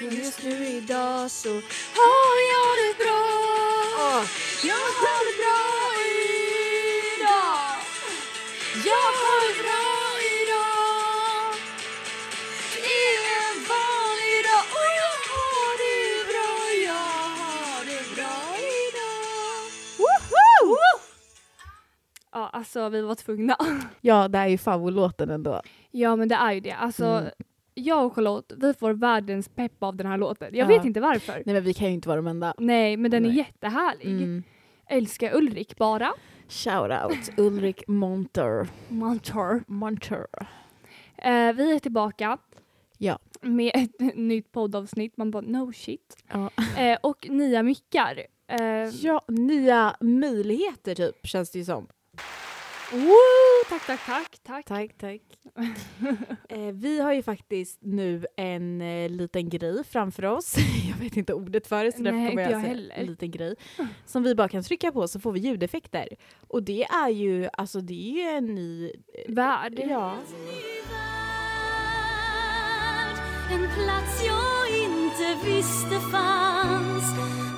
Men just nu idag så har jag det bra. Jag har det bra idag. Jag har det bra idag. Det är en vanlig dag och jag har det bra. Jag har det bra idag. Woho! Ja, alltså vi var tvungna. Ja, det är ju favoritlåten ändå. Ja, men det är ju det. Alltså, Mm. Jag och Charlotte, vi får världens pepp av den här låten. Jag Ja. vet inte varför. Nej men vi kan ju inte vara de enda. Nej, men den är Nej. jättehärlig. Mm. Älskar Ulrik bara. Shout out Ulrik Monter. Montor. Monter. Eh, vi är tillbaka Ja. med ett nytt poddavsnitt. Man bara no shit. Ja. Eh, och nya mickar. Eh, ja, nya möjligheter typ känns det ju som. Woo, tack, tack, tack. tack. Tack, tack. eh, vi har ju faktiskt nu en eh, liten grej framför oss. jag vet inte ordet för det så därför Nej, kommer jag jag säga en liten grej. Som vi bara kan trycka på så får vi ljudeffekter. Och det är ju, alltså det är ju en ny... Värld. Ja. En plats jag inte visste fanns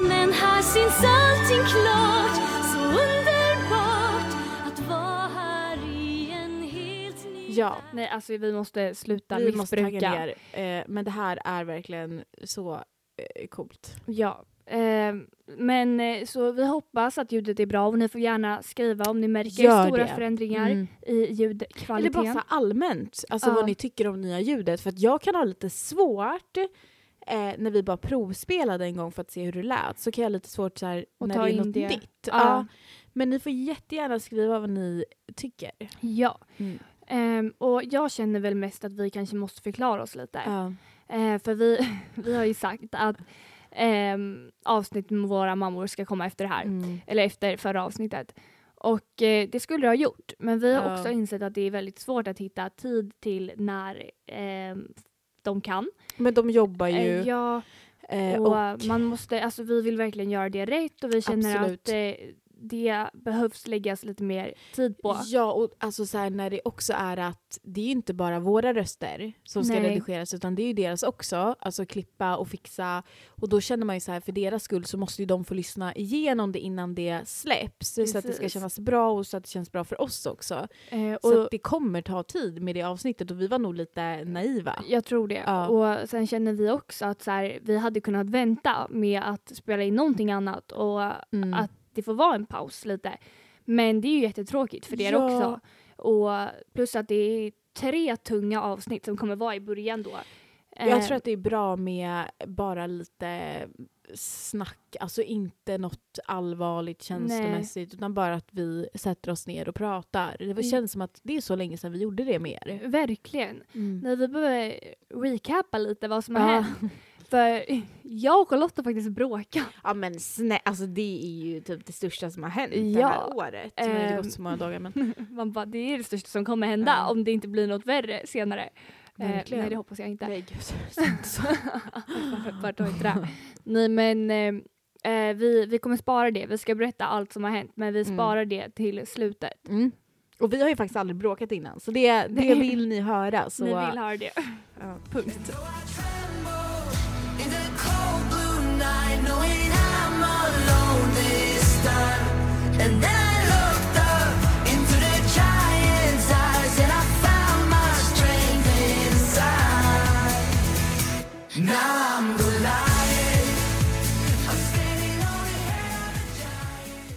Men här syns allting klart Så underbart Ja. Nej, alltså vi måste sluta Vi måste tagga missbruka. ner. Eh, men det här är verkligen så eh, coolt. Ja. Eh, men så vi hoppas att ljudet är bra och ni får gärna skriva om ni märker Gör stora det. förändringar Mm. i Eller ljudkvaliteten. bara så här allmänt, alltså Ja. vad ni tycker om nya ljudet. För att jag kan ha lite svårt eh, när vi bara provspelade en gång för att se hur det lät. Så kan jag ha lite svårt så här, Och när ta det är in något det. nytt. Ja. Ja. Men ni får jättegärna skriva vad ni tycker. Ja. Mm. Ehm, och jag känner väl mest att vi kanske måste förklara oss lite. Ja. Eh, för vi, vi har ju sagt att ehm, avsnitt med våra mammor ska komma efter det här. Mm. Eller efter förra avsnittet. Och eh, det skulle det ha gjort. Men vi har Ja. också insett att det är väldigt svårt att hitta tid till när ehm, de kan. Men de jobbar ju. Eh, ja, eh, och, och, man måste, alltså vi vill verkligen göra det rätt och vi känner Absolut. att det behövs läggas lite mer tid på. Ja, och alltså så här, när det också är att det är inte bara våra röster som ska Nej. redigeras utan det är ju deras också. Alltså klippa och fixa. Och då känner man ju så här, för deras skull så måste ju de få lyssna igenom det innan det släpps. Så att det ska Precis. kännas bra och så att det känns bra för oss också. Eh, Så och att det kommer ta tid med det avsnittet och vi var nog lite naiva. jag tror det. Ja. Och sen känner vi också att så här, vi hade kunnat vänta med att spela in någonting annat och Mm. att det får vara en paus lite. Men det är ju jättetråkigt för er Ja. också. Och plus att det är tre tunga avsnitt som kommer vara i början då. Jag Eh, tror att det är bra med bara lite snack, alltså inte något allvarligt känslomässigt utan bara att vi sätter oss ner och pratar. Det Mm. känns som att det är så länge sedan vi gjorde det med er. Verkligen. Nej, vi behöver recappa lite vad som har Ja. hänt. För jag och har faktiskt bråkat. Ja men snä, alltså det är ju typ det största som har hänt det Ja. här året. Nu har det Ehm. gått så många dagar men Man bara, det är det största som kommer hända Ja. om det inte blir något värre senare. Eh, Verkligen. nej, det hoppas jag inte. nej gud. inte så. Inte det. Nej, men eh, eh, vi, vi kommer spara det. Vi ska berätta allt som har hänt, men vi Mm. sparar det till slutet. Mm. Och vi har ju faktiskt aldrig bråkat innan så det, det vill ni höra. Så, Ni vill höra det. ja. Punkt.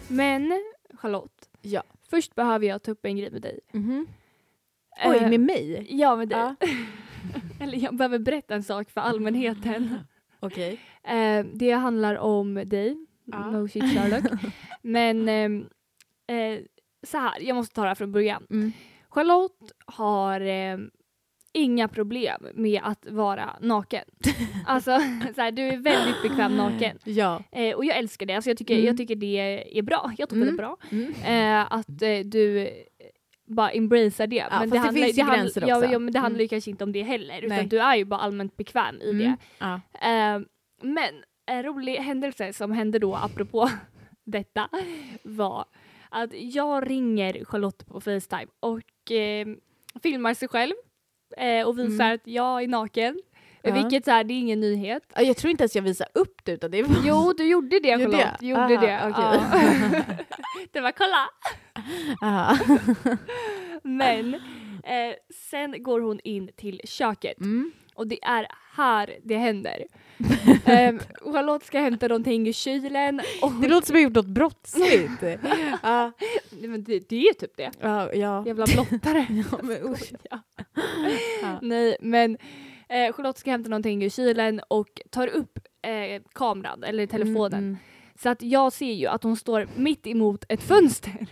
Men Charlotte, Ja. först behöver jag ta upp en grej med dig. Mhm. Oj, Eh, med mig? Ja, med dig. Ja. Eller jag behöver berätta en sak för allmänheten. Okej. Eh, det handlar om dig, Ja. no shit Sherlock. Men ehm, eh, så här, jag måste ta det här från början. Mm. Charlotte har ehm, inga problem med att vara naken. alltså, så här, du är väldigt bekväm naken. Ja. Eh, och jag älskar det. Alltså, jag, tycker, Mm. jag tycker det är bra. Jag tycker Mm. det är bra. Mm. Eh, att eh, du eh, bara embracear det. fast det finns ju handlar- gränser ja, också. ja, men det handlar ju Mm. kanske inte om det heller. Utan Nej. du är ju bara allmänt bekväm i Mm. det. Ja. Men en rolig händelse som hände då apropå detta var att jag ringer Charlotte på Facetime och eh, filmar sig själv eh, och visar Mm. att jag är naken. Ja. Vilket så här, det är ingen nyhet. Ja, Jag tror inte ens jag visade upp det utan det var... Jo, du gjorde det Gjorde Charlotte. jag? Du gjorde Aha, det. okej. Ja. det var kolla. Men eh, sen går hon in till köket Mm. Och det är här det händer. um, Charlotte ska hämta någonting i kylen och Det låter som jag gjort något brottsligt. Nej, men det, det är typ det. ja, ja. Jävla blottare. Ja, men usch. Ja. Ja. Nej men eh, Charlotte ska hämta någonting i kylen och tar upp eh, kameran eller telefonen. Mm, Så att jag ser ju att hon står mitt emot ett fönster.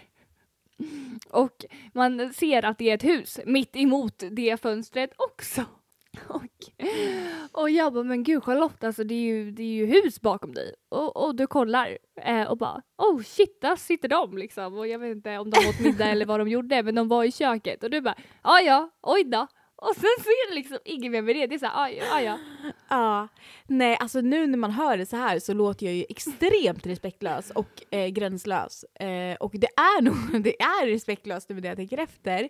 Och man ser att det är ett hus mitt emot det fönstret också. Och, och jag bara, men gud Charlotte, alltså det är ju, det är ju hus bakom dig. Och, och du kollar eh, och bara, oh shit, där sitter de liksom. Och jag vet inte om de åt middag eller vad de gjorde, men de var i köket. Och du bara, ja ja, oj då. Och sen så är det liksom inget mer med det. Det är såhär, ja aj, aj. Ja, nej alltså nu när man hör det så här så låter jag ju extremt respektlös och eh, gränslös. Eh, och det är nog, det är respektlöst nu när jag tänker efter.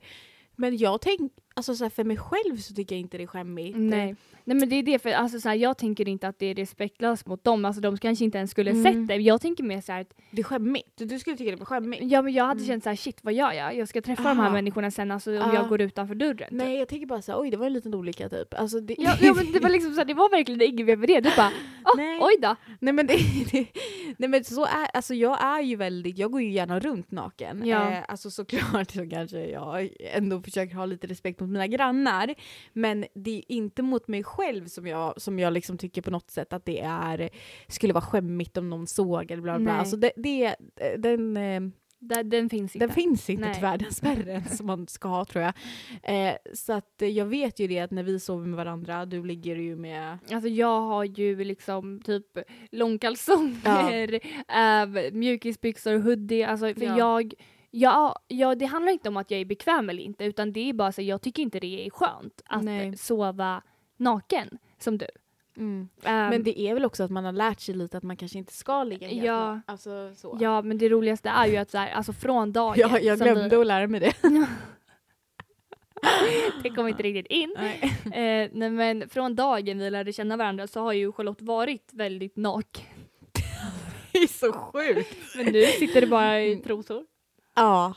Men jag tänk, alltså så här, för mig själv så tycker jag inte det är skämmigt. Nej. Nej men det är det, för alltså, så här, jag tänker inte att det är respektlöst mot dem, alltså de kanske inte ens skulle Mm. sett det. Jag tänker mer såhär att, Det är skämmigt. Du skulle tycka det var skämmigt. ja men jag hade Mm. känt såhär shit vad gör jag? Jag ska träffa de här Aha. människorna sen alltså, om Ah. jag går utanför dörren. Nej jag tänker bara så här, oj det var en liten olycka typ. Alltså, det, Ja, ja men det var liksom såhär, det var verkligen inget mer med det. Du bara, oh, Nej. oj då. Nej men, det, det, nej men så är, alltså jag är ju väldigt, jag går ju gärna runt naken. Ja. Eh, alltså såklart så kanske jag ändå försöker ha lite respekt mot mina grannar. Men det är inte mot mig själv som jag, som jag liksom tycker på något sätt att det är, skulle vara skämmigt om någon såg eller bla bla bla. Nej. Alltså det, det, den, eh, Den, den finns inte. den finns inte Nej. tyvärr, den spärren som man ska ha tror jag. Eh, så att jag vet ju det att när vi sover med varandra, du ligger ju med Alltså jag har ju liksom typ långkalsonger, äh, mjukisbyxor, hoodie, alltså för Ja. jag Ja, ja, det handlar inte om att jag är bekväm eller inte utan det är bara så jag tycker inte det är skönt att Nej. sova naken som du. Mm. Ehm, Men det är väl också att man har lärt sig lite att man kanske inte ska ligga helt Ja. Alltså så. Ja men det roligaste är ju att så här, alltså från dagen jag, jag glömde att lära mig det. vi, det kom inte riktigt in. Nej. Eh, nej men från dagen vi lärde känna varandra så har ju Charlotte varit väldigt naken. Det är så sjukt. Men nu sitter det bara i trosor. Ja.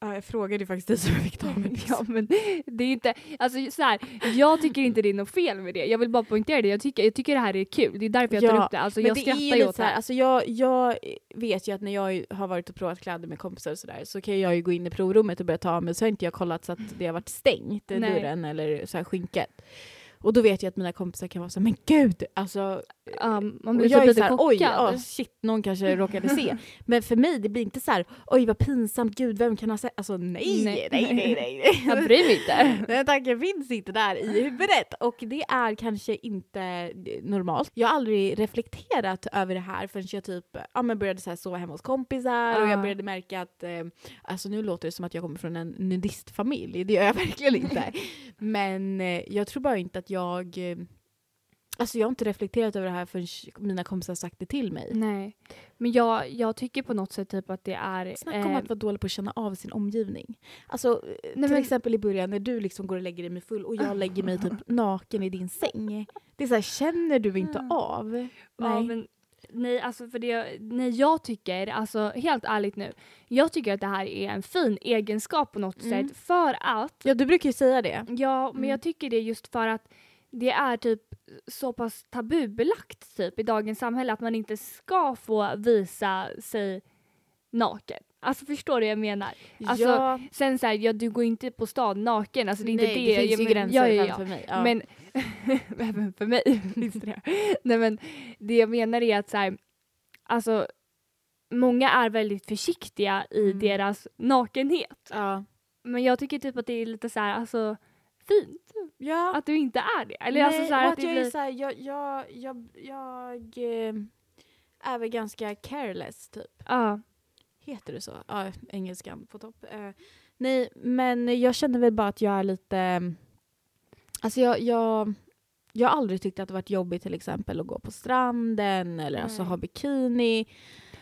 ja, jag frågade faktiskt dig som jag fick ta Ja men det är inte, alltså så här, jag tycker inte det är något fel med det. Jag vill bara poängtera det. Jag tycker, jag tycker det här är kul. Det är därför jag tar Ja, upp det. Alltså Men jag det skrattar ju åt det här, här. alltså jag, jag vet ju att när jag har varit och provat kläder med kompisar och sådär så kan jag ju gå in i provrummet och börja ta av mig så har inte jag kollat så att det har varit stängt, Nej. dörren eller så här skynket. Och då vet jag att mina kompisar kan vara så här, men gud, alltså Ja, man och blir typ lite så här, oj, ja, shit, någon kanske råkade se. Men för mig, det blir inte så här, oj vad pinsamt, gud vem kan ha sett? Alltså nej, Nej. nej, nej, nej. Jag bryr mig inte. Den tanken finns inte där i huvudet och det är kanske inte eh, normalt. Jag har aldrig reflekterat över det här förrän jag typ ja, men började så här sova hemma hos kompisar och Ja. jag började märka att, eh, alltså nu låter det som att jag kommer från en nudistfamilj, det gör jag verkligen inte. Men eh, jag tror bara inte att jag eh, Alltså jag har inte reflekterat över det här förrän mina kompisar sagt det till mig. Nej. Men jag, jag tycker på något sätt typ att det är... Snacka om eh, att vara dålig på att känna av sin omgivning. Alltså, eh, till men- exempel i början när du liksom går och lägger dig med full och jag lägger mig typ naken i din säng. Det är så här, känner du inte av? Ja, Nej. men, nej, alltså för det, nej, jag tycker, alltså helt ärligt nu, jag tycker att det här är en fin egenskap på något Mm. sätt för att, Ja, du brukar ju säga det. ja, men Mm. jag tycker det just för att det är typ så pass tabubelagt typ i dagens samhälle att man inte ska få visa sig naken. Alltså förstår du vad jag menar? Alltså, ja, Sen så här, ja du går inte på stan naken, alltså det är inte nej, det. det finns jag ju men- gränser ja, ja, för mig. Men även för mig finns det. Nej men det jag menar är att så här, alltså många är väldigt försiktiga i Mm. deras nakenhet. ja. Men jag tycker typ att det är lite så här, alltså fint ja. att du inte är det. Eller nej, alltså så här att att jag är blir... så här, jag, jag, jag, jag eh, är väl ganska careless typ. Ja. Heter det så? Ja, engelskan på topp. Eh, nej, men jag känner väl bara att jag är lite... Alltså jag, jag, jag har aldrig tyckt att det varit jobbigt till exempel att gå på stranden eller alltså Nej. ha bikini.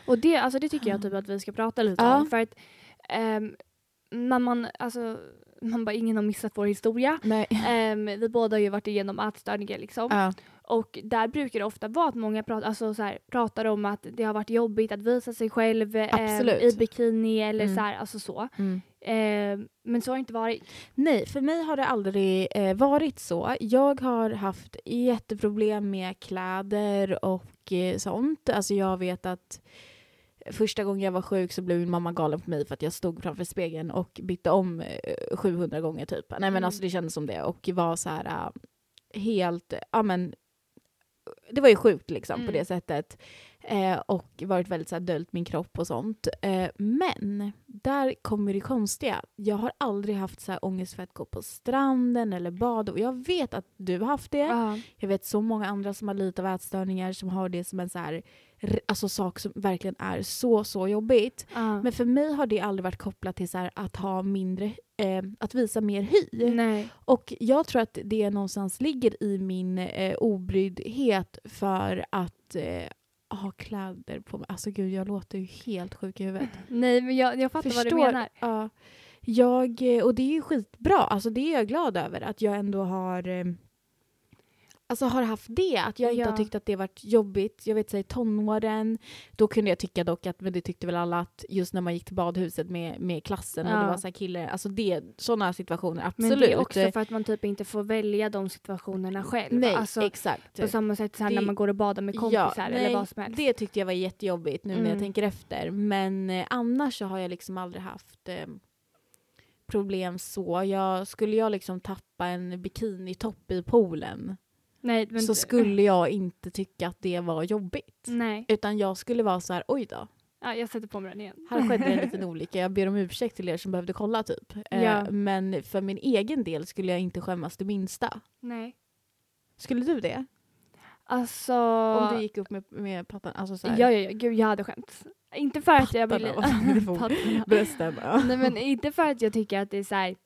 Och det, alltså det tycker jag typ att vi ska prata lite Ja. om. För att ehm, när man, alltså, man bara ingen har missat vår historia. Nej. Ehm, vi båda har ju varit igenom ätstörningar liksom. Ja. Och där brukar det ofta vara att många pratar, alltså, så här, pratar om att det har varit jobbigt att visa sig själv Absolut. i bikini eller Mm. så här, alltså så. Mm. Ehm, men så har det inte varit. Nej, för mig har det aldrig eh, varit så. Jag har haft jätteproblem med kläder och eh, sånt. Alltså jag vet att första gången jag var sjuk så blev min mamma galen på mig för att jag stod framför spegeln och bytte om eh, 700 gånger typ. Nej men Mm. alltså det kändes som det och var så här eh, helt, ja men det var ju sjukt liksom på Mm. det sättet. Eh, och varit väldigt så här, döljt min kropp och sånt. Eh, men där kommer det konstiga. Jag har aldrig haft så här ångest för att gå på stranden eller bada. Och jag vet att du har haft det. Ja. Jag vet så många andra som har lite av ätstörningar som har det som en så här, alltså sak som verkligen är så, så jobbigt. Ja. Men för mig har det aldrig varit kopplat till så här, att ha mindre, eh, att visa mer hy. Nej. Och jag tror att det någonstans ligger i min eh, obryddhet för att eh, ha kläder på mig. Alltså gud, jag låter ju helt sjuk i huvudet. Nej men jag, jag fattar vad du Förstår. menar. Ja. Jag, och det är ju skitbra, alltså det är jag glad över att jag ändå har eh, Alltså har haft det, att jag inte Ja. har tyckt att det varit jobbigt. Jag vet så i tonåren, då kunde jag tycka dock att, men det tyckte väl alla att just när man gick till badhuset med, med klassen och Ja. det var så här killar, alltså det, sådana situationer absolut. Men det är också för att man typ inte får välja de situationerna själv. Nej, alltså, exakt. på samma sätt så här Det- när man går och badar med kompisar eller nej, vad som helst. Det tyckte jag var jättejobbigt nu när jag Mm. tänker efter. Men eh, annars så har jag liksom aldrig haft eh, problem så. Jag, skulle jag liksom tappa en bikinitopp i poolen Nej, men så skulle jag inte tycka att det var jobbigt. Nej, Utan jag skulle vara så här, oj då, ja, jag sätter på mig den igen. här skedde en liten olycka. Jag ber om ursäkt till er som behövde kolla typ. Eh, Ja. Men för min egen del skulle jag inte skämmas det minsta. Nej. Skulle du det? Alltså... Om du gick upp med, med pattan? Alltså så här, Ja, ja, ja, gud jag hade skämt. Inte för att jag ville... Pattarna. brösten. Nej men inte för att jag tycker att det är så här...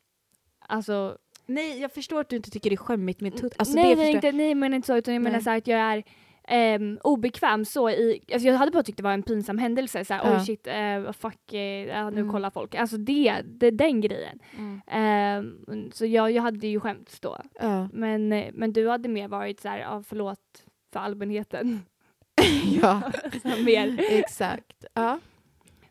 Alltså... Nej, jag förstår att du inte tycker det är skämmigt med tutt. Alltså, nej, nej, inte, nej men inte så utan jag menar Nej. så här att jag är ehm, obekväm så i, alltså jag hade bara tyckt det var en pinsam händelse såhär Ja. oj shit, uh, fuck, ja, nu Mm. kollar folk. Alltså det, det den grejen. Mm. Ehm, så jag, jag hade ju skämts då. Ja. Men, eh, men du hade mer varit så här, ja förlåt för allmänheten. ja, så mer. exakt. Ja.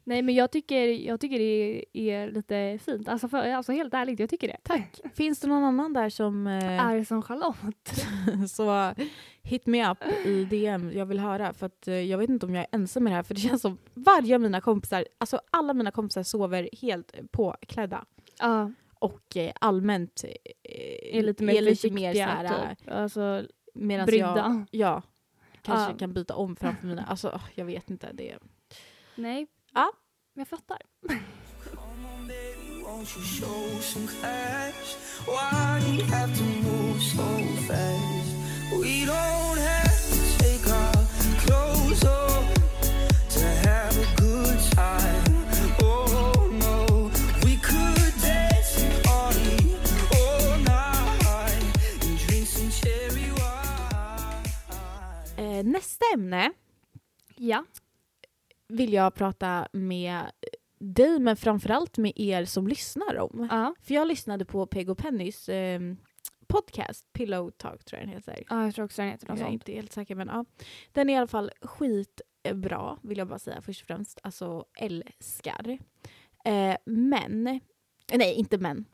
Nej men jag tycker, jag tycker det är lite fint. Alltså, för, alltså helt ärligt, jag tycker det. Tack. Finns det någon annan där som... Eh, Är som Charlotte. så hit me up i DM, jag vill höra. För att eh, jag vet inte om jag är ensam med det här. För det känns som varje av mina kompisar, alltså alla mina kompisar sover helt påklädda. Ja, Och eh, allmänt eh, är lite mer försiktiga. mer så här, typ. Alltså medans brydda. jag, ja, kanske Ja. kan byta om framför mina, alltså jag vet inte. Det, Nej. Ja. Jag fattar. Eh, nästa ämne Ja. Vill jag prata med dig, men framförallt med er som lyssnar om. Ja. För jag lyssnade på Peg och Pennys eh, podcast, Pillow Talk tror jag den heter. ja, jag tror också den heter Jag något är sånt. inte helt säker men ja. Den är i alla fall skitbra vill jag bara säga först och främst. Alltså älskar. Eh, men, nej inte men.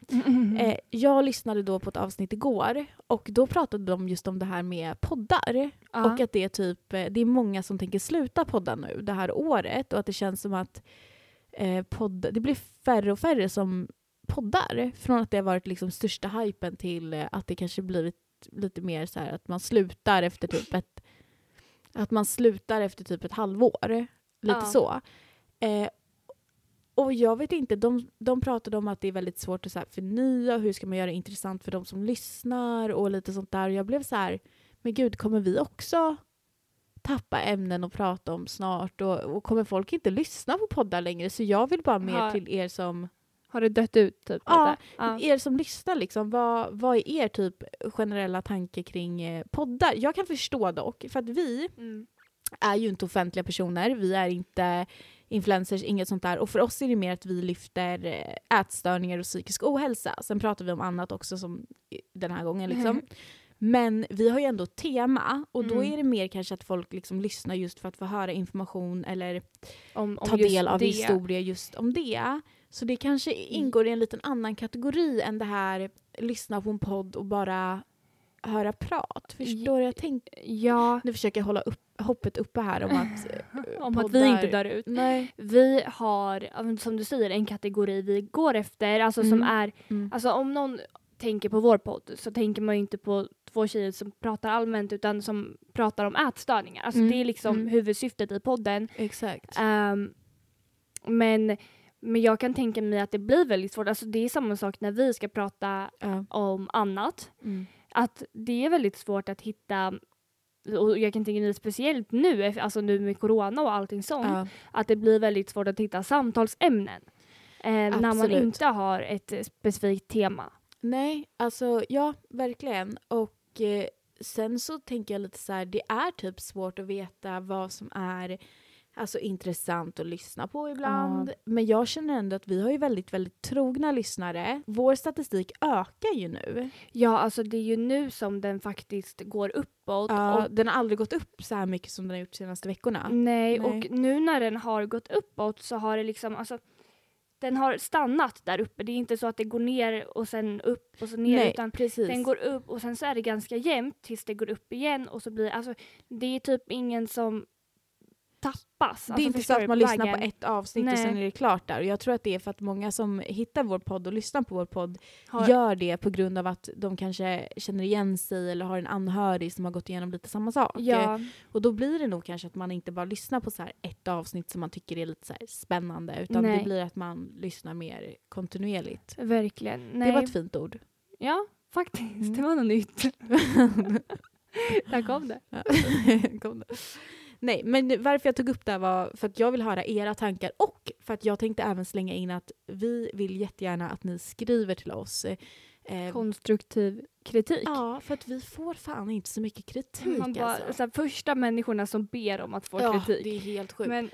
Eh, jag lyssnade då på ett avsnitt igår och då pratade de just om det här med poddar. Ja. Och att det är typ, eh, det är många som tänker sluta podda nu det här året och att det känns som att eh, podd, det blir färre och färre som poddar. Från att det har varit liksom största hypen till eh, att det kanske blivit lite mer så här att man slutar efter typ ett att man slutar efter typ ett halvår. Lite Ja. så. Eh, och jag vet inte, de, de pratade om att det är väldigt svårt att så här förnya, hur ska man göra det intressant för de som lyssnar och lite sånt där. Och jag blev så här, men gud, kommer vi också tappa ämnen att prata om snart? Och, och kommer folk inte lyssna på poddar längre? Så jag vill bara mer Har- till er som, Har det dött ut typ? Ja, ja. er som lyssnar. Liksom, vad, vad är er typ generella tanke kring eh, poddar? Jag kan förstå dock, för att vi Mm. är ju inte offentliga personer. Vi är inte influencers, inget sånt där. Och för oss är det mer att vi lyfter eh, ätstörningar och psykisk ohälsa. Sen pratar vi om annat också som den här gången liksom. Men vi har ju ändå tema och då Mm. är det mer kanske att folk liksom lyssnar just för att få höra information eller Om, om ta del av det. historia just om det. Så det kanske ingår i en liten annan kategori än det här lyssna på en podd och bara höra prat. Förstår du? Jag tänker, Ja, nu försöker jag hålla upp, hoppet uppe här om att eh, om att vi inte dör ut. Nej. Vi har, som du säger, en kategori vi går efter. Alltså som Mm. är, Mm. alltså om någon tänker på vår podd så tänker man ju inte på två tjejer som pratar allmänt utan som pratar om ätstörningar. Alltså Mm. det är liksom Mm. huvudsyftet i podden. Exakt. Ehm, men, men jag kan tänka mig att det blir väldigt svårt. Alltså det är samma sak när vi ska prata Ja. om annat. Mm. Att det är väldigt svårt att hitta och jag kan tänka mig speciellt nu, alltså nu med corona och allting sånt, Ja. att det blir väldigt svårt att hitta samtalsämnen. Eh, när man inte har ett eh, specifikt tema. Nej, alltså ja, verkligen. Och eh, sen så tänker jag lite så här, det är typ svårt att veta vad som är alltså, intressant att lyssna på ibland. Men jag känner ändå att vi har ju väldigt, väldigt trogna lyssnare. Vår statistik ökar ju nu. Ja, alltså det är ju nu som den faktiskt går uppåt. Ja, och, den har aldrig gått upp så här mycket som den har gjort de senaste veckorna. nej, Nej. och nu när den har gått uppåt så har det liksom, alltså den har stannat där uppe. Det är inte så att det går ner och sen upp och så ner Nej, utan precis. den går upp och sen så är det ganska jämnt tills det går upp igen och så blir alltså det är typ ingen som tappas. det är Alltså, inte så att man lyssnar på ett avsnitt och Nej. sen är det klart där. Och jag tror att det är för att många som hittar vår podd och lyssnar på vår podd Har- gör det på grund av att de kanske känner igen sig eller har en anhörig som har gått igenom lite samma sak. Ja, Och då blir det nog kanske att man inte bara lyssnar på så ett avsnitt som man tycker är lite så spännande utan Nej. det blir att man lyssnar mer kontinuerligt. verkligen. Nej. Det var ett fint ord. Ja, faktiskt. Mm. Det var något nytt. Där kom det. Ja. Kom det. Nej, men varför jag tog upp det här var för att jag vill höra era tankar och för att jag tänkte även slänga in att vi vill jättegärna att ni skriver till oss. Eh, Konstruktiv kritik. ja, för att vi får fan inte så mycket kritik Man bara, alltså. så här, första människorna som ber om att få ja, kritik. det är helt sjukt. Men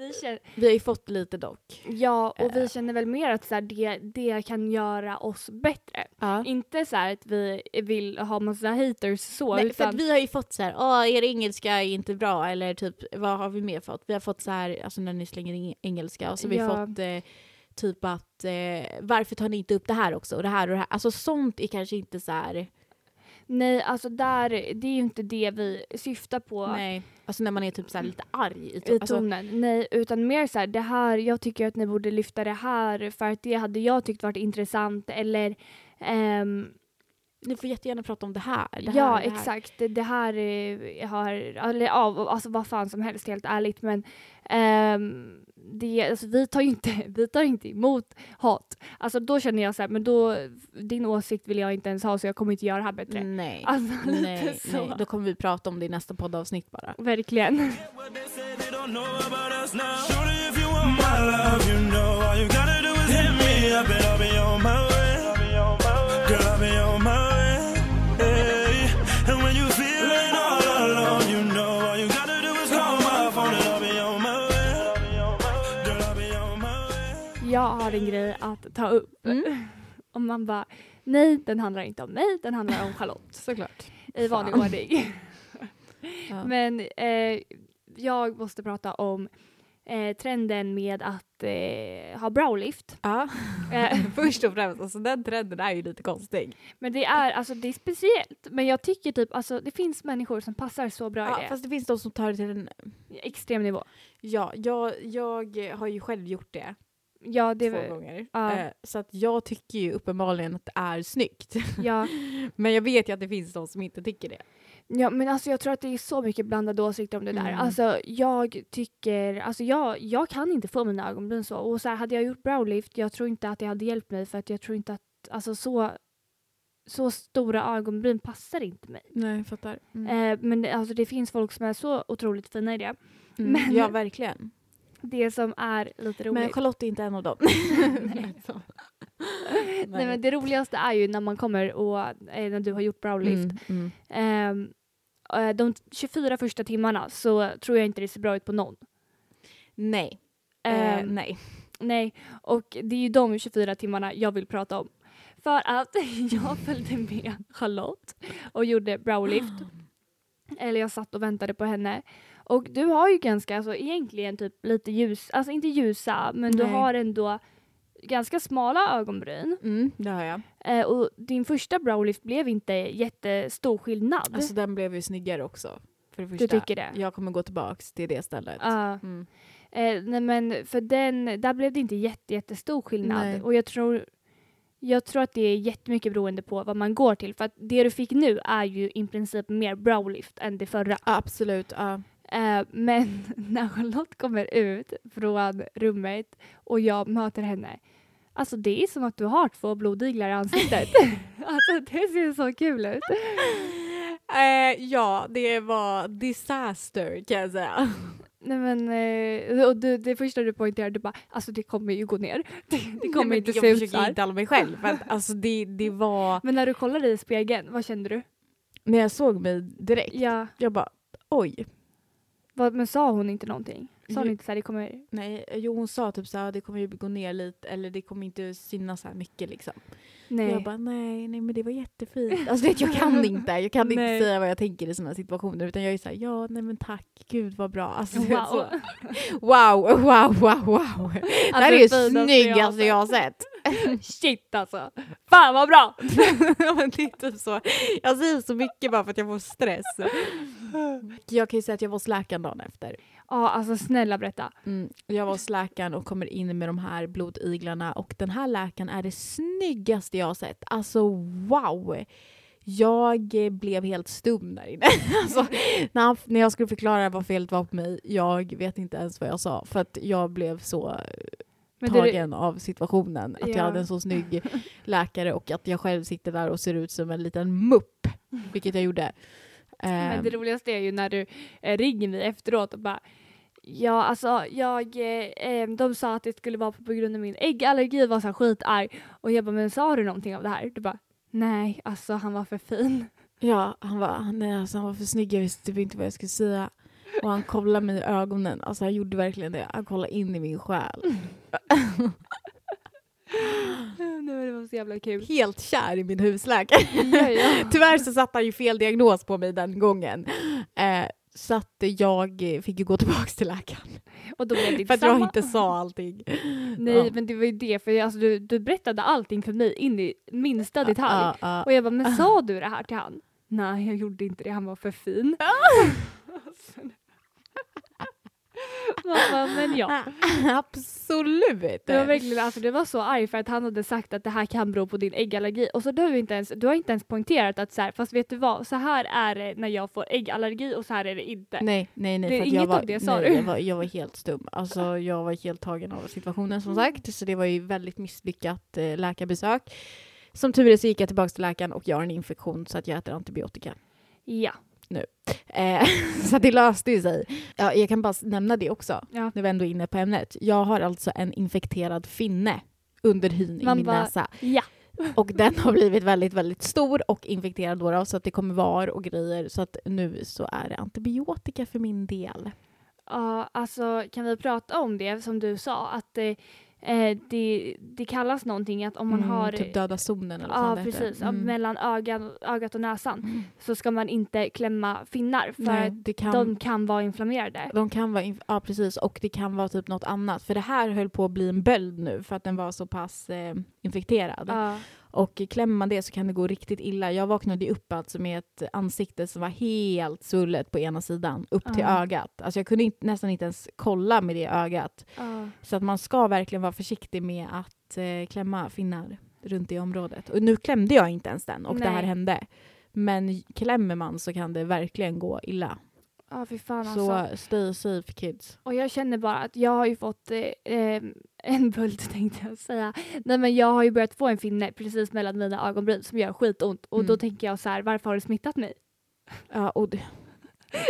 vi känner, Vi har ju fått lite dock. ja, och vi Eh. känner väl mer att så här, det, det kan göra oss bättre. Ja. Inte så här att vi vill ha massa haters så, Nej, för utan att vi har ju fått så här, åh er engelska är inte bra eller typ vad har vi mer fått? Vi har fått så här, alltså när ni slänger in engelska och så har vi Ja. fått eh, typ att eh, varför tar ni inte upp det här också och det här och det här. Alltså sånt är kanske inte så här, nej, alltså där, det är ju inte det vi syftar på. nej, alltså när man är typ så lite arg. I i to- alltså, tonen. Nej, utan mer så här, det här, jag tycker att ni borde lyfta det här för att det hade jag tyckt varit intressant eller ehm, ni får jättegärna prata om det här. Det ja, här, det här. exakt. Det, det här eh, har, eller ja, alltså vad fan som helst helt ärligt men ehm, det, alltså, vi, tar ju inte, vi tar inte emot hat. Alltså då känner jag så här, men då, din åsikt vill jag inte ens ha så jag kommer inte göra det här bättre. Nej, Alltså nej, nej, då kommer vi prata om det i nästa poddavsnitt bara. Verkligen. En grej att ta upp. Mm. Och man bara, nej den handlar inte om mig, den handlar om Charlotte. Såklart. I vanlig Fan. ordning. Ja. Men eh, jag måste prata om eh, trenden med att eh, ha browlift. Ja. Eh, Först och främst, alltså den trenden är ju lite konstig. men det är, alltså, det är speciellt. Men jag tycker typ, alltså, det finns människor som passar så bra Ja, i det. fast det finns de som tar det till en... Extrem nivå. Ja, jag, jag har ju själv gjort det, Ja, det två gånger. ja. Eh, så att jag tycker ju uppenbarligen att det är snyggt. ja, Men jag vet ju att det finns de som inte tycker det. ja, men alltså jag tror att det är så mycket blandade åsikter om det där. Mm. Alltså jag tycker, alltså jag, jag kan inte få mina ögonbryn så. Och så här, hade jag gjort browlift, jag tror inte att det hade hjälpt mig för att jag tror inte att, alltså så, så stora ögonbryn passar inte mig. Nej, jag fattar. Eh, men det, alltså, det finns folk som är så otroligt fina i det. Mm. men- Ja, verkligen. Det som är lite roligt. Men Charlotte är inte en av dem. Nej. Nej, men det roligaste är ju när man kommer och eh, när du har gjort browlift. Mm, mm. Ehm, eh, de 24 första timmarna så tror jag inte det ser bra ut på någon. Nej. Eh, Ehm, nej. Nej, och det är ju de 24 timmarna jag vill prata om. För att jag följde med Charlotte och gjorde browlift. Eller jag satt och väntade på henne. Och du har ju ganska, alltså egentligen typ lite ljus, alltså inte ljusa, men du Nej. har ändå ganska smala ögonbryn. Mm, det har jag. Eh, och din första browlift blev inte jättestor skillnad. Alltså den blev ju snyggare också. För det du första. tycker det? Jag kommer gå tillbaks till det stället. Ja. Mm. Eh, nej men för den, där blev det inte jätte, jättestor skillnad. Nej. Och jag tror, jag tror att det är jättemycket beroende på vad man går till. För att det du fick nu är ju i princip mer browlift än det förra. Absolut. Ja. Eh, men när Charlotte kommer ut från rummet och jag möter henne. Alltså det är som att du har två blodiglar i ansiktet. alltså det ser så kul ut. Eh, ja, det var disaster kan jag säga. Nej men, eh, och du, det första du poängterade, du bara alltså det kommer ju gå ner. Det, det kommer Nej, inte men se Jag ut försöker så här. intala mig själv. Att, alltså, det, det var... Men när du kollade i spegeln, vad kände du? När jag såg mig direkt, Ja, jag bara oj. Vad, men sa hon inte någonting? Sa hon inte så här, det kommer... Nej, jo hon sa typ såhär, det kommer ju gå ner lite eller det kommer inte synas så här mycket liksom. Nej. Jag bara nej, nej men det var jättefint. Alltså vet, jag kan inte, jag kan inte Nej. säga vad jag tänker i sådana situationer utan jag är såhär, ja nej men tack, gud vad bra. Alltså, wow. Så, wow, wow, wow, wow. det här är det snyggaste jag har sett. Shit alltså. Fan vad bra! Det är typ så. Jag säger så mycket bara för att jag får stress. Jag kan ju säga att jag var hos läkaren dagen efter. Ja alltså snälla berätta. Mm, jag var hos läkaren och kommer in med de här blodiglarna och den här läkaren är det snyggaste jag har sett. Alltså wow! Jag eh, blev helt stum där inne. Alltså, när, han, när jag skulle förklara vad felet var på mig, jag vet inte ens vad jag sa för att jag blev så Men det, tagen av situationen. Att Ja. jag hade en så snygg läkare och att jag själv sitter där och ser ut som en liten mupp. Vilket jag gjorde. Men Ehm, det roligaste är ju när du eh, ringer mig efteråt och bara Ja alltså jag, eh, eh, de sa att det skulle vara på grund av min äggallergi var så skitarg och jag bara men sa du någonting av det här? Du bara nej alltså han var för fin. Ja, han var, nej, alltså, han var för snygg. Jag visste typ inte vad jag skulle säga. Och han kollade mig i ögonen. Alltså han gjorde verkligen det. Han kollade in i min själ. nej, det var så jävla kul. Helt kär i min husläkare. Ja, ja. Tyvärr så satte han ju fel diagnos på mig den gången. Eh, så att jag fick ju gå tillbaka till läkaren. Och då blev det För att jag inte sa allting. Nej Ja. men det var ju det, för alltså, du, du berättade allting för mig in i minsta detalj. Ja, ja. Och jag bara, men sa du det här till han? Nej jag gjorde inte det, han var för fin. Bara, men ja. Absolut. Det var verkligen, alltså det var så arg för att han hade sagt att det här kan bero på din äggallergi och så du har, inte ens, du har inte ens poängterat att så här, fast vet du vad, så här är det när jag får äggallergi och så här är det inte. Nej, nej, nej. Det är inget jag var, av det, sa nej, du? Jag var, jag var helt stum. Alltså, jag var helt tagen av situationen som sagt. Så det var ju väldigt misslyckat eh, läkarbesök. Som tur är så gick jag tillbaka till läkaren och jag har en infektion så att jag äter antibiotika. Ja. Eh, så det löste ju sig. Ja, jag kan bara nämna det också, ja. när vi ändå är inne på ämnet. Jag har alltså en infekterad finne under hyn i min bara- näsa. Ja. Och den har blivit väldigt, väldigt stor och infekterad då, så att det kommer var och grejer. Så att nu så är det antibiotika för min del. Ja, alltså kan vi prata om det som du sa att eh, eh, det, det kallas någonting att om man Mm, har Typ döda zonen eller vad Ja precis, Mm. mellan ögat, ögat och näsan Mm. så ska man inte klämma finnar för Nej, att kan, de de... kan vara inflammerade. kan vara, ja precis, och det kan vara typ något annat. För det här höll på att bli en böld nu för att den var så pass eh, infekterad. Ja. Och klämmer man det så kan det gå riktigt illa. Jag vaknade upp alltså med ett ansikte som var helt svullet på ena sidan, upp till ögat. Alltså jag kunde inte, nästan inte ens kolla med det ögat. Ja. Så att man ska verkligen vara försiktig med att eh, klämma finnar runt det området. Och nu klämde jag inte ens den och det här Nej. hände. Men klämmer man så kan det verkligen gå illa. Ja fy fan Så alltså. stay safe kids. Och jag känner bara att jag har ju fått eh, eh, en bult tänkte jag säga. Nej men jag har ju börjat få en finne precis mellan mina ögonbryn som gör skitont och då Mm. tänker jag så här varför har du smittat mig? Ja, och det,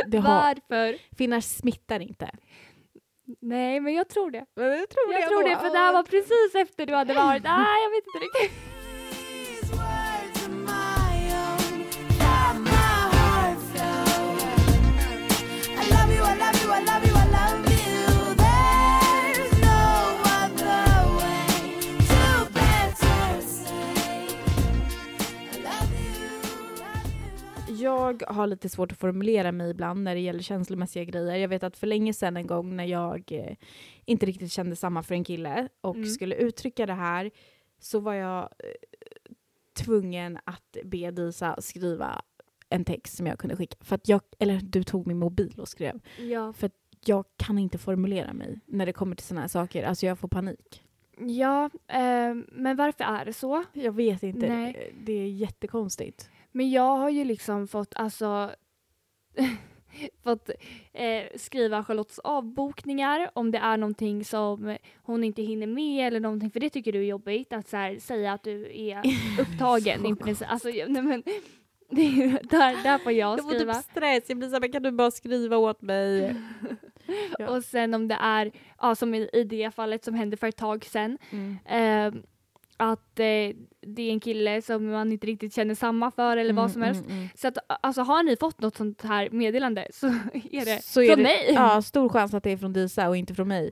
det har, Varför? finnar smittar inte. Nej men jag tror det. Men jag tror Jag tror det för det här var precis efter du hade varit, nej jag vet inte riktigt. Har lite svårt att formulera mig ibland när det gäller känslomässiga grejer. Jag vet att för länge sedan en gång när jag eh, inte riktigt kände samma för en kille och Mm. skulle uttrycka det här så var jag eh, tvungen att be Disa skriva en text som jag kunde skicka. För att jag, eller du tog min mobil och skrev. Ja. För jag kan inte formulera mig när det kommer till såna här saker. Alltså jag får panik. Ja, eh, men varför är det så? Jag vet inte. Nej. Det är jättekonstigt. Men jag har ju liksom fått, alltså, fått eh, skriva Charlottes avbokningar om det är någonting som hon inte hinner med eller någonting, för det tycker du är jobbigt att så här, säga att du är upptagen. I princip. alltså, nej, men, det är, ju- där, där får jag Jag får skriva. typ stress. Jag blir såhär, men kan du bara skriva åt mig? Ja. Och sen om det är, ja, som i, i det fallet som hände för ett tag sedan, Mm. eh, att eh, det är en kille som man inte riktigt känner samma för eller vad som helst. Mm, mm. Så att, alltså har ni fått något sånt här meddelande så är det Så är från det, mig. Ja, stor chans att det är från Disa och inte från mig.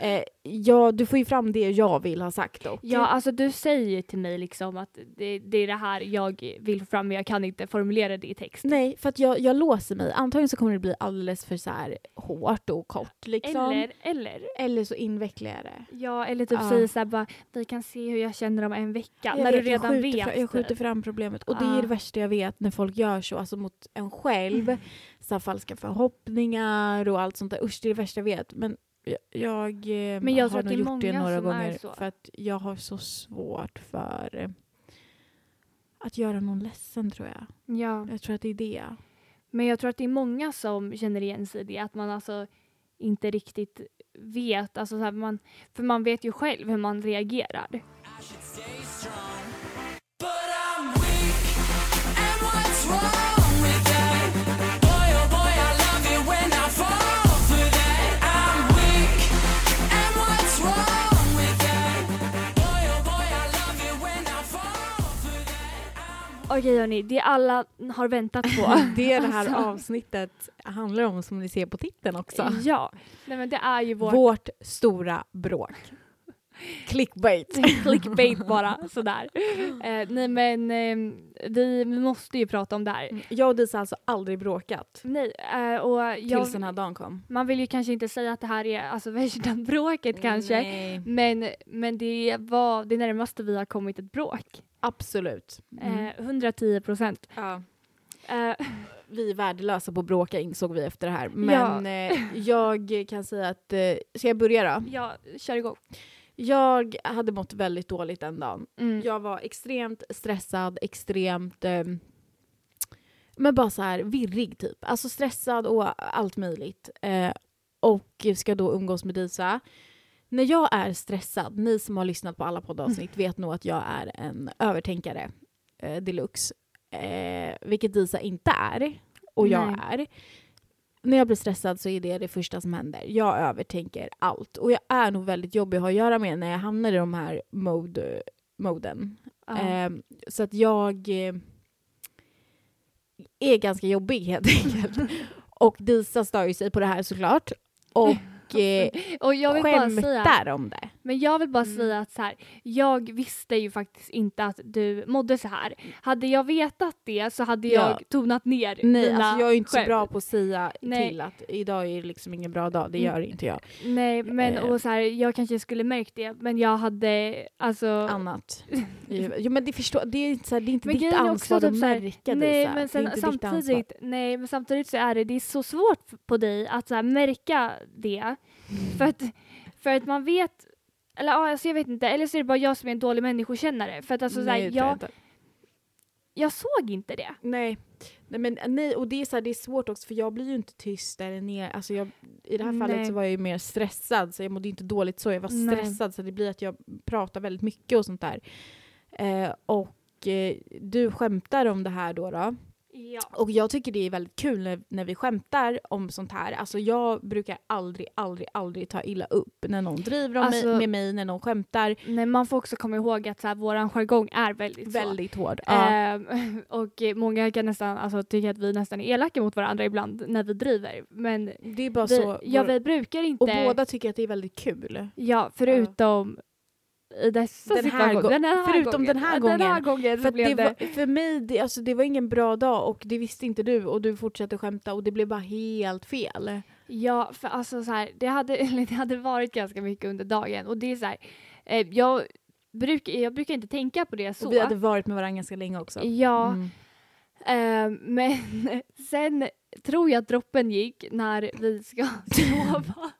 Eh, ja, du får ju fram det jag vill ha sagt dock. Ja, alltså du säger till mig liksom att det, det är det här jag vill få fram men jag kan inte formulera det i text. Nej, för att jag, jag låser mig. Antagligen så kommer det bli alldeles för så här hårt och kort. Liksom. Eller, eller, Eller så invecklar jag det. ja, eller typ Ja. säger såhär bara vi kan se hur jag känner om en vecka. Jag när du vet, jag redan skjuter vet. Jag skjuter fram problemet. Och det är det värsta jag vet när folk gör så, alltså mot en själv. Mm. Så här falska förhoppningar och allt sånt där. Usch, det är det värsta jag vet. Men jag, jag, eh, Men jag har tror att nog gjort det några gånger. För att jag har så svårt för eh, att göra någon ledsen tror jag. Ja, Jag tror att det är det. men jag tror att det är många som känner igen sig i det. Att man alltså inte riktigt vet. Alltså så här, man, för man vet ju själv hur man reagerar. Okej hörni, det alla har väntat på. Det är det här Alltså. avsnittet handlar om som ni ser på titeln också. Ja, nej men det är ju vår Vårt stora bråk. Clickbait. clickbait bara sådär. Eh, nej men eh, vi måste ju prata om det här. Jag och Disa har alltså aldrig bråkat. Nej, eh, och jag, Tills den här dagen kom. man vill ju kanske inte säga att det här är alltså värsta bråket kanske. Nej. Men, men det var det närmaste vi har kommit ett bråk. Absolut. Mm. Eh, 110 procent. Ja. Eh, Vi är värdelösa på att bråka insåg vi efter det här. Men eh, jag kan säga att, eh, ska jag börja då? ja, kör igång. Jag hade mått väldigt dåligt den dagen. Mm. Jag var extremt stressad, extremt eh, men bara så här virrig typ. Alltså stressad och allt möjligt. Eh, och ska då umgås med Disa. När jag är stressad, ni som har lyssnat på alla poddavsnitt vet nog att jag är en övertänkare eh, deluxe. Eh, vilket Disa inte är. Och jag Nej. är. När jag blir stressad så är det det första som händer. Jag övertänker allt. Och jag är nog väldigt jobbig att ha att göra med när jag hamnar i de här mode, moden. Ja. Ehm, så att jag eh, är ganska jobbig helt enkelt. och Disa stör ju sig på det här såklart. Och eh, och jag vill skämtar bara säga, om det men jag vill bara Mm. säga att så här, jag visste ju faktiskt inte att du mådde så här. Hade jag vetat det så hade Ja. jag tonat ner Nej, dina alltså jag är inte så skämt. bra på att säga Nej. till att idag är det liksom ingen bra dag. Det Mm. gör inte jag. Nej, men Eh. och så här, jag kanske skulle märkt det, men jag hade alltså... Annat. jo men det, förstår, det är inte, så här, det är inte Men ditt ansvar också att typ så märka nej, Disa. men sen, det samtidigt, nej, men samtidigt så är det, det är så svårt på dig att så här, märka det. För, att, för att man vet, eller ja, alltså jag vet inte, eller så är det bara jag som är en dålig människokännare. För att alltså, Nej, det tror jag jag, inte. jag såg inte det. Nej. nej, men nej och det är, så här, det är svårt också för jag blir ju inte tyst eller ner. Alltså jag, I det här fallet Nej. så var jag ju mer stressad så jag mådde inte dåligt så. Jag var Nej. stressad så det blir att jag pratar väldigt mycket och sånt där. Eh, och eh, du skämtar om det här då. då. Ja. Och jag tycker det är väldigt kul när, när vi skämtar om sånt här. Alltså jag brukar aldrig, aldrig, aldrig ta illa upp när någon driver om Alltså- mig, med mig, när någon skämtar. Nej, man får också komma ihåg att så här, våran jargong är väldigt så. Väldigt hård. Ja. Ehm, och många kan nästan alltså, tycka att vi nästan är elaka mot varandra ibland när vi driver. Men det är bara vi, så. ja, vi brukar inte... och båda tycker att det är väldigt kul. Ja, förutom i dessa Den här situationer. gå- den här förutom gången. den här Ja, Den här gången. gången För, det var, för mig, det, alltså, det var ingen bra dag och det visste inte du och du fortsatte skämta och det blev bara helt fel. Ja, för alltså så här, det hade, det hade varit ganska mycket under dagen och det är så här, eh, jag, bruk, jag brukar inte tänka på det så. Och vi hade varit med varandra ganska länge också. Ja, Mm. eh, men sen tror jag att droppen gick när vi ska sova.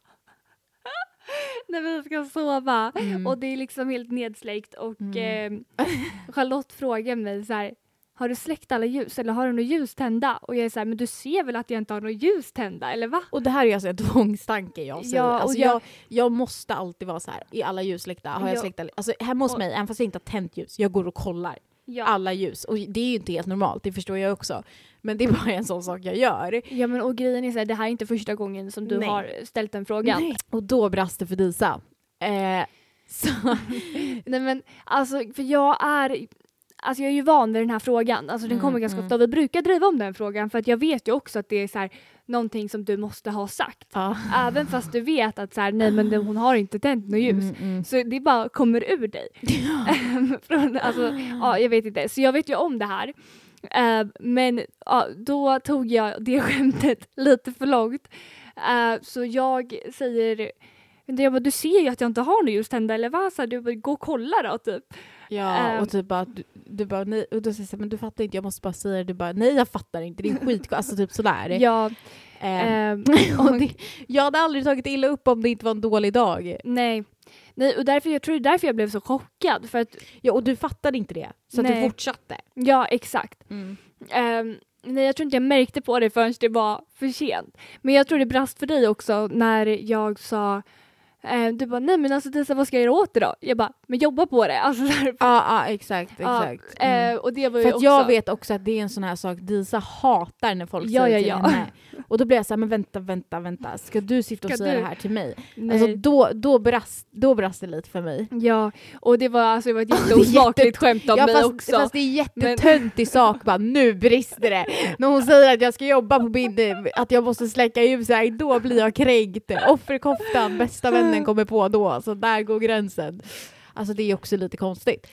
när vi ska sova Mm. och det är liksom helt nedsläckt och Mm. eh, Charlotte frågar mig så här har du släckt alla ljus eller har du något ljus tända? Och jag är så här, men du ser väl att jag inte har något ljus tända eller va? Och det här är alltså en tvångstanke jag säger. Ja, alltså jag- jag, jag måste alltid vara så här i alla ljus släckta. Har jag Ja. släckt alla, alltså hemma hos Och- mig, även fast jag inte har tänt ljus, jag går och kollar Ja. alla ljus. Och det är ju inte helt normalt, det förstår jag också. Men det är bara en sån sak jag gör. Ja men och grejen är så här, det här är inte första gången som du Nej. har ställt den frågan. Nej. Och då brast det för Disa. Eh, så, Nej men alltså för jag är Alltså jag är ju van vid den här frågan, alltså den Mm, kommer ganska mm. ofta vi brukar driva om den frågan för att jag vet ju också att det är så här, någonting som du måste ha sagt. ja. Även fast du vet att så här, nej men hon har inte tänt något ljus. Mm, mm. Så det bara kommer ur dig. Från, alltså, ja, jag vet inte. Så jag vet ju om det här. Eh, men ja, då tog jag det skämtet lite för långt. Eh, så jag säger jag bara, du ser ju att jag inte har något ljus tända eller vad? Så här, du bara, gå och kolla då typ. Ja, Ehm. och typ bara, du, du bara nej, och då säger jag men du fattar inte, jag måste bara säga det. Du bara, nej jag fattar inte, det är skit, alltså typ sådär. Ja, Ehm, ehm, och det, jag hade aldrig tagit illa upp om det inte var en dålig dag. nej. Nej, och därför, jag tror det är därför jag blev så chockad. För att, Ja, och du fattade inte det, så att du fortsatte. ja, exakt. Ehm, nej, jag tror inte jag märkte på det förrän det var för sent. Men jag tror det brast för dig också när jag sa du bara, nej men alltså Disa vad ska jag göra åt det då? Jag bara, men jobba på det. Alltså, så här, Ja, ja exakt. ja, exakt. Mm. eh, och det var ju För också, jag vet också att det är en sån här sak Disa hatar när folk Ja, säger ja, till ja. henne. Och då blir jag såhär, men vänta, vänta, vänta. Ska du sitta och Ska säga du? det här till mig? nej. Alltså då, då, brast, då brast det lite för mig. Ja, och det var, alltså, det var ett jätteosmakligt skämt av Ja, mig fast, också. fast det är jättetöntig sak, bara nu brister det. När hon säger att jag ska jobba på min, att jag måste släcka ljuset, då blir jag kränkt. Offerkoftan, bästa vännen kommer på då, så där går gränsen. Alltså det är också lite konstigt.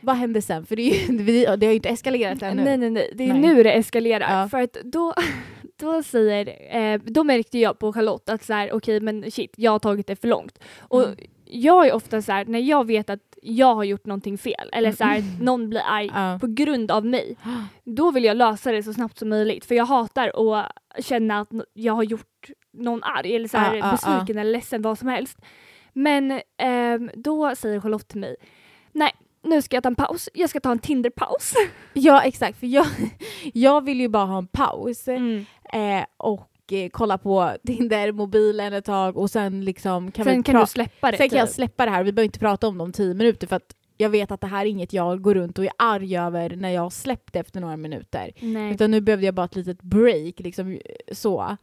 Vad hände sen? För det, ju, det har ju inte eskalerat ännu. Nej nej nej, det är Nej. nu det eskalerar. Ja. För att då, då säger, eh, då märkte jag på Charlotte att så här, okej men shit, jag har tagit det för långt. Och Mm. jag är ofta så här, när jag vet att jag har gjort någonting fel, eller så här, Mm. någon blir arg Ja. på grund av mig, då vill jag lösa det så snabbt som möjligt. För jag hatar att känna att jag har gjort någon arg, eller så här, ja, besviken eller ledsen, vad som helst. Men ehm, då säger Charlotte till mig, nej, nu ska jag ta en paus, jag ska ta en Tinder-paus. Ja exakt, för jag, jag vill ju bara ha en paus Mm. eh, och eh, kolla på Tinder, mobilen ett tag och sen liksom kan Sen vi kan du släppa det. Sen kan jag typ. släppa det här, vi behöver inte prata om det om tio minuter för att jag vet att det här är inget jag går runt och är arg över när jag har släppt efter några minuter. Nej. Utan nu behövde jag bara ett litet break, liksom så.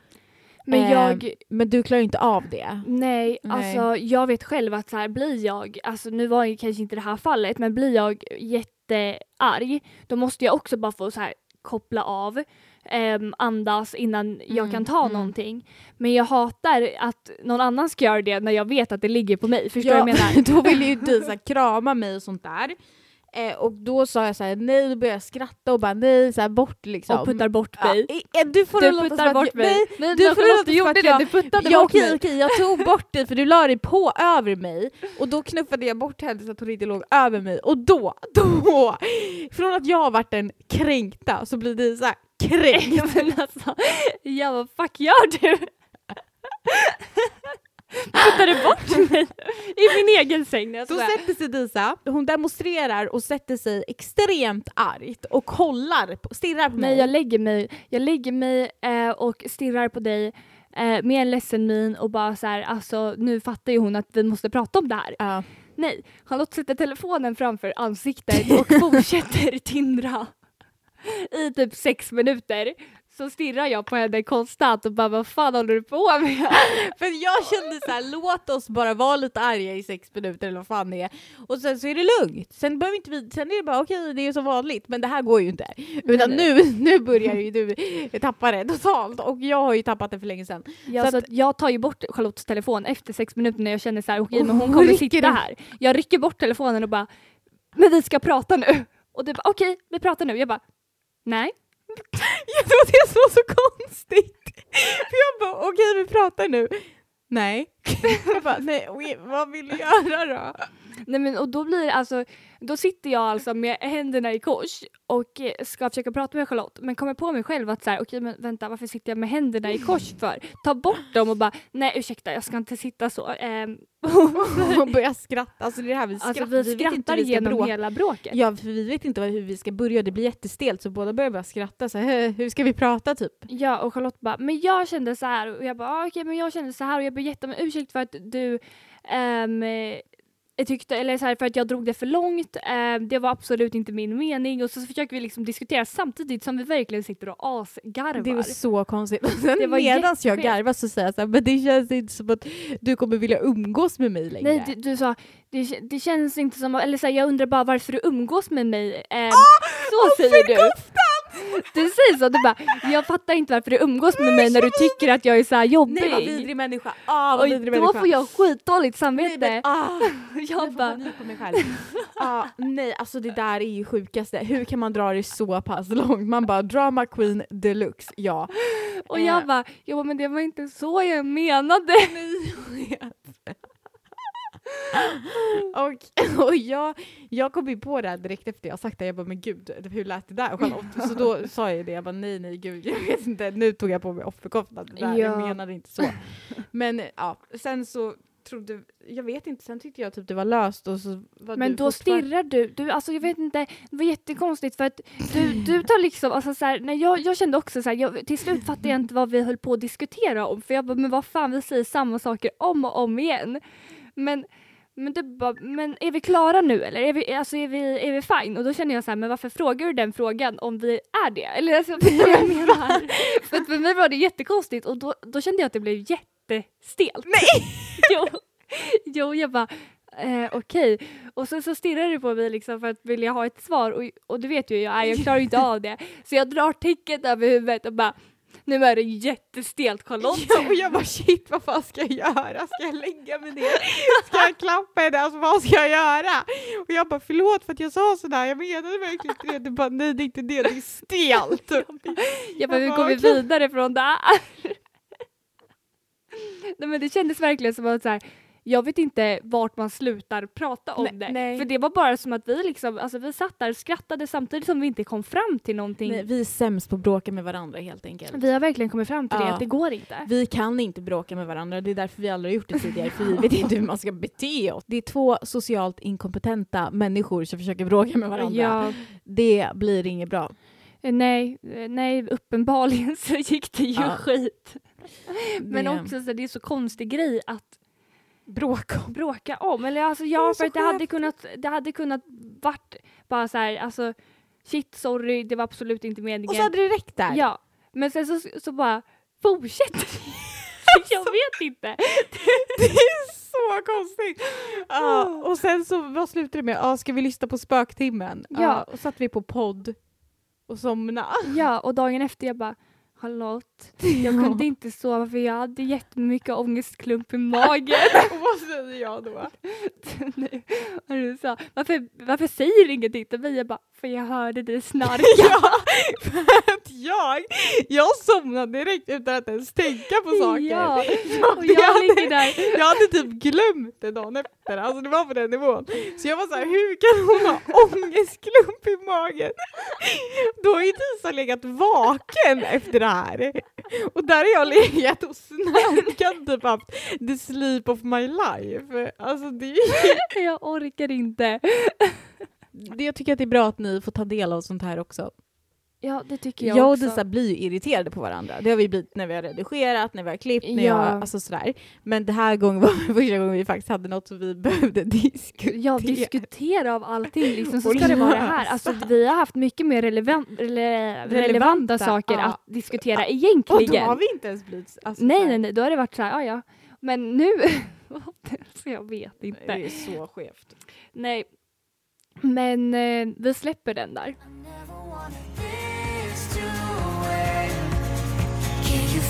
Men Eh, jag, Men du klarar inte av det. nej, Nej. alltså jag vet själv att så här blir jag, alltså nu var ju kanske inte det här fallet, men blir jag jättearg, då måste jag också bara få så här koppla av, ehm, andas innan jag Mm, kan ta mm. någonting. Men jag hatar att någon annan ska göra det när jag vet att det ligger på mig. Förstår du Ja, vad jag menar? då ville ju du så här, krama mig och sånt där. Eh, och då sa jag så här, nej, då började jag skratta och bara nej, så här, bort liksom. Och puttar bort Ja, mig. eh, du får Du låta puttar bort jag, mig. Nej, Nej, du får låta som gjorde det, jag- du puttade ja, bort okej, mig. okej, jag tog bort dig för du la dig på över mig och då knuffade jag bort henne så att hon inte låg över mig och då, då, från att jag har varit den kränkta så blir det så här kränkt. Ja, men alltså, ja vad fuck gör du? Puttar du bort mig egen säng när jag Då sätter sig Disa, hon demonstrerar och sätter sig extremt argt och kollar, på, stirrar på mig. Nej jag lägger mig, jag lägger mig eh, och stirrar på dig eh, med en ledsen min och bara så här, alltså nu fattar ju hon att vi måste prata om det här. Ja. Nej, Charlotte sätter telefonen framför ansiktet och fortsätter tindra i typ sex minuter. Så stirrar jag på henne konstant och bara vad fan håller du på med? För jag kände så här, låt oss bara vara lite arga i sex minuter eller vad fan det är. Och sen så är det lugnt. Sen behöver inte vi, sen är det bara okej, det är som vanligt. Men det här går ju inte. Utan nu, nu börjar ju du tappa det totalt. Och jag har ju tappat det för länge sedan. Ja, Så så att- jag tar ju bort Charlottes telefon efter sex minuter när jag känner så här, okej Oh, men hon kommer sitta här. Jag rycker bort telefonen och bara, men vi ska prata nu. Och du bara, okej vi pratar nu. Jag bara, nej. Jag tror det som var så konstigt. För jag bara okej vi pratar nu. Nej. Jag bara nej oj, vad vill du göra då? Nej men och då blir alltså, då sitter jag alltså med händerna i kors och eh, ska försöka prata med Charlotte men kommer på mig själv att så här, okej men vänta varför sitter jag med händerna i kors för? Ta bort dem och bara, nej ursäkta jag ska inte sitta så. Ehm, Och börjar skratta. Alltså det är det här vi skrattar. alltså vi skrattar vi genom bråka. hela bråket. Ja för vi vet inte hur vi ska börja, det blir jättestelt så båda börjar bara skratta så här, hur ska vi prata typ? Ja och Charlotte bara, men jag kände så här och jag bara, ah, okej men jag kände så här och jag ber jättemycket ursäkt för att du ehm, eh, tyckte, eller så här, för att jag drog det för långt, ehm, det var absolut inte min mening och så försöker vi liksom diskutera samtidigt som vi verkligen sitter och asgarvar. Det var så konstigt. Sen medan jag garvar så säger jag så här, men det känns inte som att du kommer vilja umgås med mig längre. Nej du, du sa, det, det känns inte som, eller så här, jag undrar bara varför du umgås med mig. Ehm, så säger du. Du säger så, du bara, jag fattar inte varför du umgås med mig när du tycker att jag är så här jobbig. Nej vad vidrig människa. Ah, vad vidrig då människa. får jag skitdåligt Nej, samvete. men, ah, jag jag bara, på mig själv. ah, nej alltså det där är ju sjukaste. Hur kan man dra det så pass långt? Man bara drama queen deluxe, ja. och Eh. jag bara, jo men det var inte så jag menade. och, och jag, jag kom ju på det här direkt efter jag sagt det, jag bara men gud hur lät det där Charlotte? Så då sa jag det, jag bara nej nej gud jag vet inte, nu tog jag på mig offerkoftan, där, jag Ja. menade inte så. Men ja, sen så trodde, jag vet inte, sen tyckte jag typ det var löst och så var Men du då stirrar du, du, alltså jag vet inte, det var jättekonstigt för att du, du tar liksom, alltså så här, när jag, jag kände också så här, jag, till slut fattade jag inte vad vi höll på att diskutera om för jag bara, men vad fan vi säger samma saker om och om igen. Men, men du bara, men är vi klara nu eller? Är vi, alltså är vi, är vi fine? Och då känner jag så här, men varför frågar du den frågan om vi är det? Eller alltså, du vad jag menar? för för mig var det jättekonstigt och då, då kände jag att det blev jättestelt. Nej! jo, jo, jag bara, Eh, Okej, och sen så stirrar du på mig liksom för att vilja ha ett svar och, och du vet ju jag är, jag klarar ju inte av det. Så jag drar täcket över huvudet och bara nu är det jättestelt Charlotte. Ja, och jag bara shit vad fan ska jag göra? Ska jag lägga mig ner? Ska jag klappa henne? Alltså vad ska jag göra? Och jag bara förlåt för att jag sa sådär, jag menade verkligen inte det. Du bara nej det är inte det, det är stelt. Jag bara, hur Jag går vi bara, okej. vidare från det här? Nej men det kändes verkligen som att så här, jag vet inte vart man slutar prata om Nej, det. nej. För det var bara som att vi liksom, alltså vi satt där och skrattade samtidigt som vi inte kom fram till någonting. Nej, vi är sämst på att bråka med varandra helt enkelt. Vi har verkligen kommit fram till det, Ja. att det går inte. Vi kan inte bråka med varandra, det är därför vi aldrig har gjort det tidigare, för vi vet inte hur man ska bete oss. Det är två socialt inkompetenta människor som försöker bråka med varandra. Ja, Det blir inget bra. eh, nej, eh, nej, uppenbarligen så gick det ju Ja. skit. Men Det- också så det är så konstig grej att bråka om. bråka om. Eller alltså ja, för det hade kunnat, det hade kunnat vart bara så här, alltså shit sorry, det var absolut inte meningen. Och så hade det räckt där. Ja, men sen så, så bara fortsätter Jag vet inte. Det är så konstigt! Ja, och sen så, vad slutade det med? Ja, ska vi lyssna på spöktimmen? Ja. Ja. och satt vi på podd och somna. Ja, och dagen efter jag bara Charlotte, jag kunde inte sova för jag hade jättemycket ångestklump i magen. och vad säger jag då? Och du sa, varför, varför säger du ingenting till mig? Jag bara, för jag hörde dig snarka. ja, för att jag, jag somnade direkt utan att ens tänka på saker. Ja, Jag, och jag hade, ligger där. jag hade typ glömt det dagen efter, alltså det var på den nivån. Så jag var så här, hur kan hon ha ångestklump i magen? Då har ju Tisa legat vaken efter det här. Och där har jag legat och snarkat typ haft the sleep of my life. Alltså det Jag orkar inte. det, jag tycker att det är bra att ni får ta del av sånt här också. Ja, det tycker jag, Jag och. Disa blir ju irriterade på varandra. Det har vi blivit när vi har redigerat, när vi har klippt, när Ja. jag, alltså sådär. Men det här gången var första gången vi faktiskt hade något som vi behövde diskutera. Ja, diskutera av allting liksom, så ska det vara det här. Alltså, vi har haft mycket mer relevant, rele, relevanta, Relevanta, saker ja. att diskutera Och då egentligen. har vi inte ens blivit... Alltså, nej, såhär. nej, nej, då har det varit så här, ja, ja. Men nu, så jag vet inte. Det är så skevt. Nej. Men eh, vi släpper den där.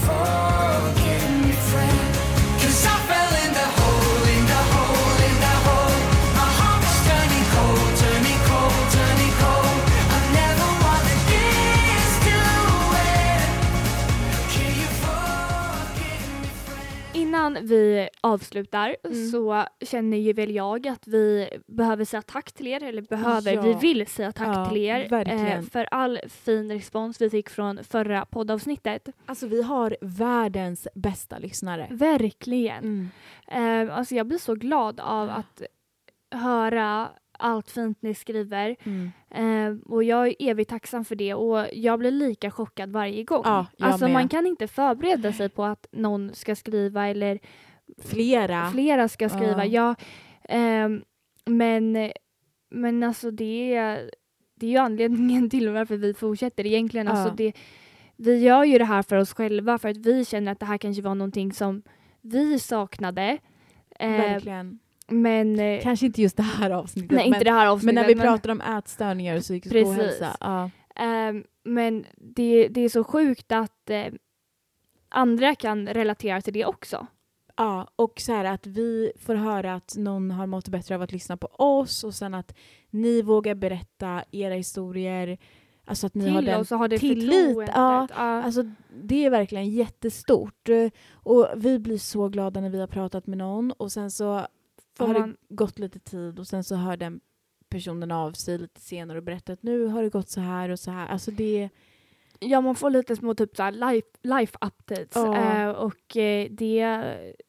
forgetting me friend. Cause I fell in Innan vi avslutar Mm. så känner ju väl jag att vi behöver säga tack till er, eller behöver, Ja. vi vill säga tack Ja, till er verkligen. för all fin respons vi fick från förra poddavsnittet. Alltså vi har världens bästa lyssnare. Verkligen. Mm. Eh, alltså jag blir så glad av att höra allt fint ni skriver. Mm. Eh, och jag är evigt tacksam för det och jag blir lika chockad varje gång. Ja, alltså med. man kan inte förbereda sig på att någon ska skriva eller Flera. flera ska skriva. Ja. Ja. ehm, men, men alltså det är, det är ju anledningen till varför vi fortsätter egentligen. Alltså Ja. det, vi gör ju det här för oss själva för att vi känner att det här kanske var någonting som vi saknade. Eh, Verkligen. Men eh, Kanske inte just det här avsnittet. nej, inte men, det här men avsnittet. när vi pratar om ätstörningar och psykisk Precis. ohälsa. Ja. Ehm, men det, det är så sjukt att eh, andra kan relatera till det också. Ja, och så här att vi får höra att någon har mått bättre av att lyssna på oss och sen att ni vågar berätta era historier. Alltså att ni har till den oss och har det tillit, ja. Ja. Alltså det är verkligen jättestort. Och vi blir så glada när vi har pratat med någon och sen så har man- det gått lite tid och sen så hör den personen av sig lite senare och berättar att nu har det gått så här och så här. Alltså det... Ja, man får lite små typ så här life, life updates Ja. eh, och eh, det,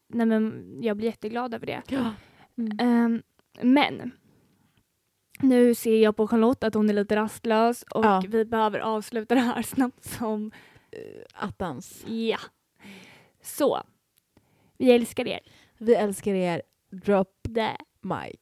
nej men jag blir jätteglad över det. Ja. Mm. Ehm, men nu ser jag på Charlotte att hon är lite rastlös och Ja. vi behöver avsluta det här snabbt som Attans. ja. Så, vi älskar er. Vi älskar er. Drop Det. mic.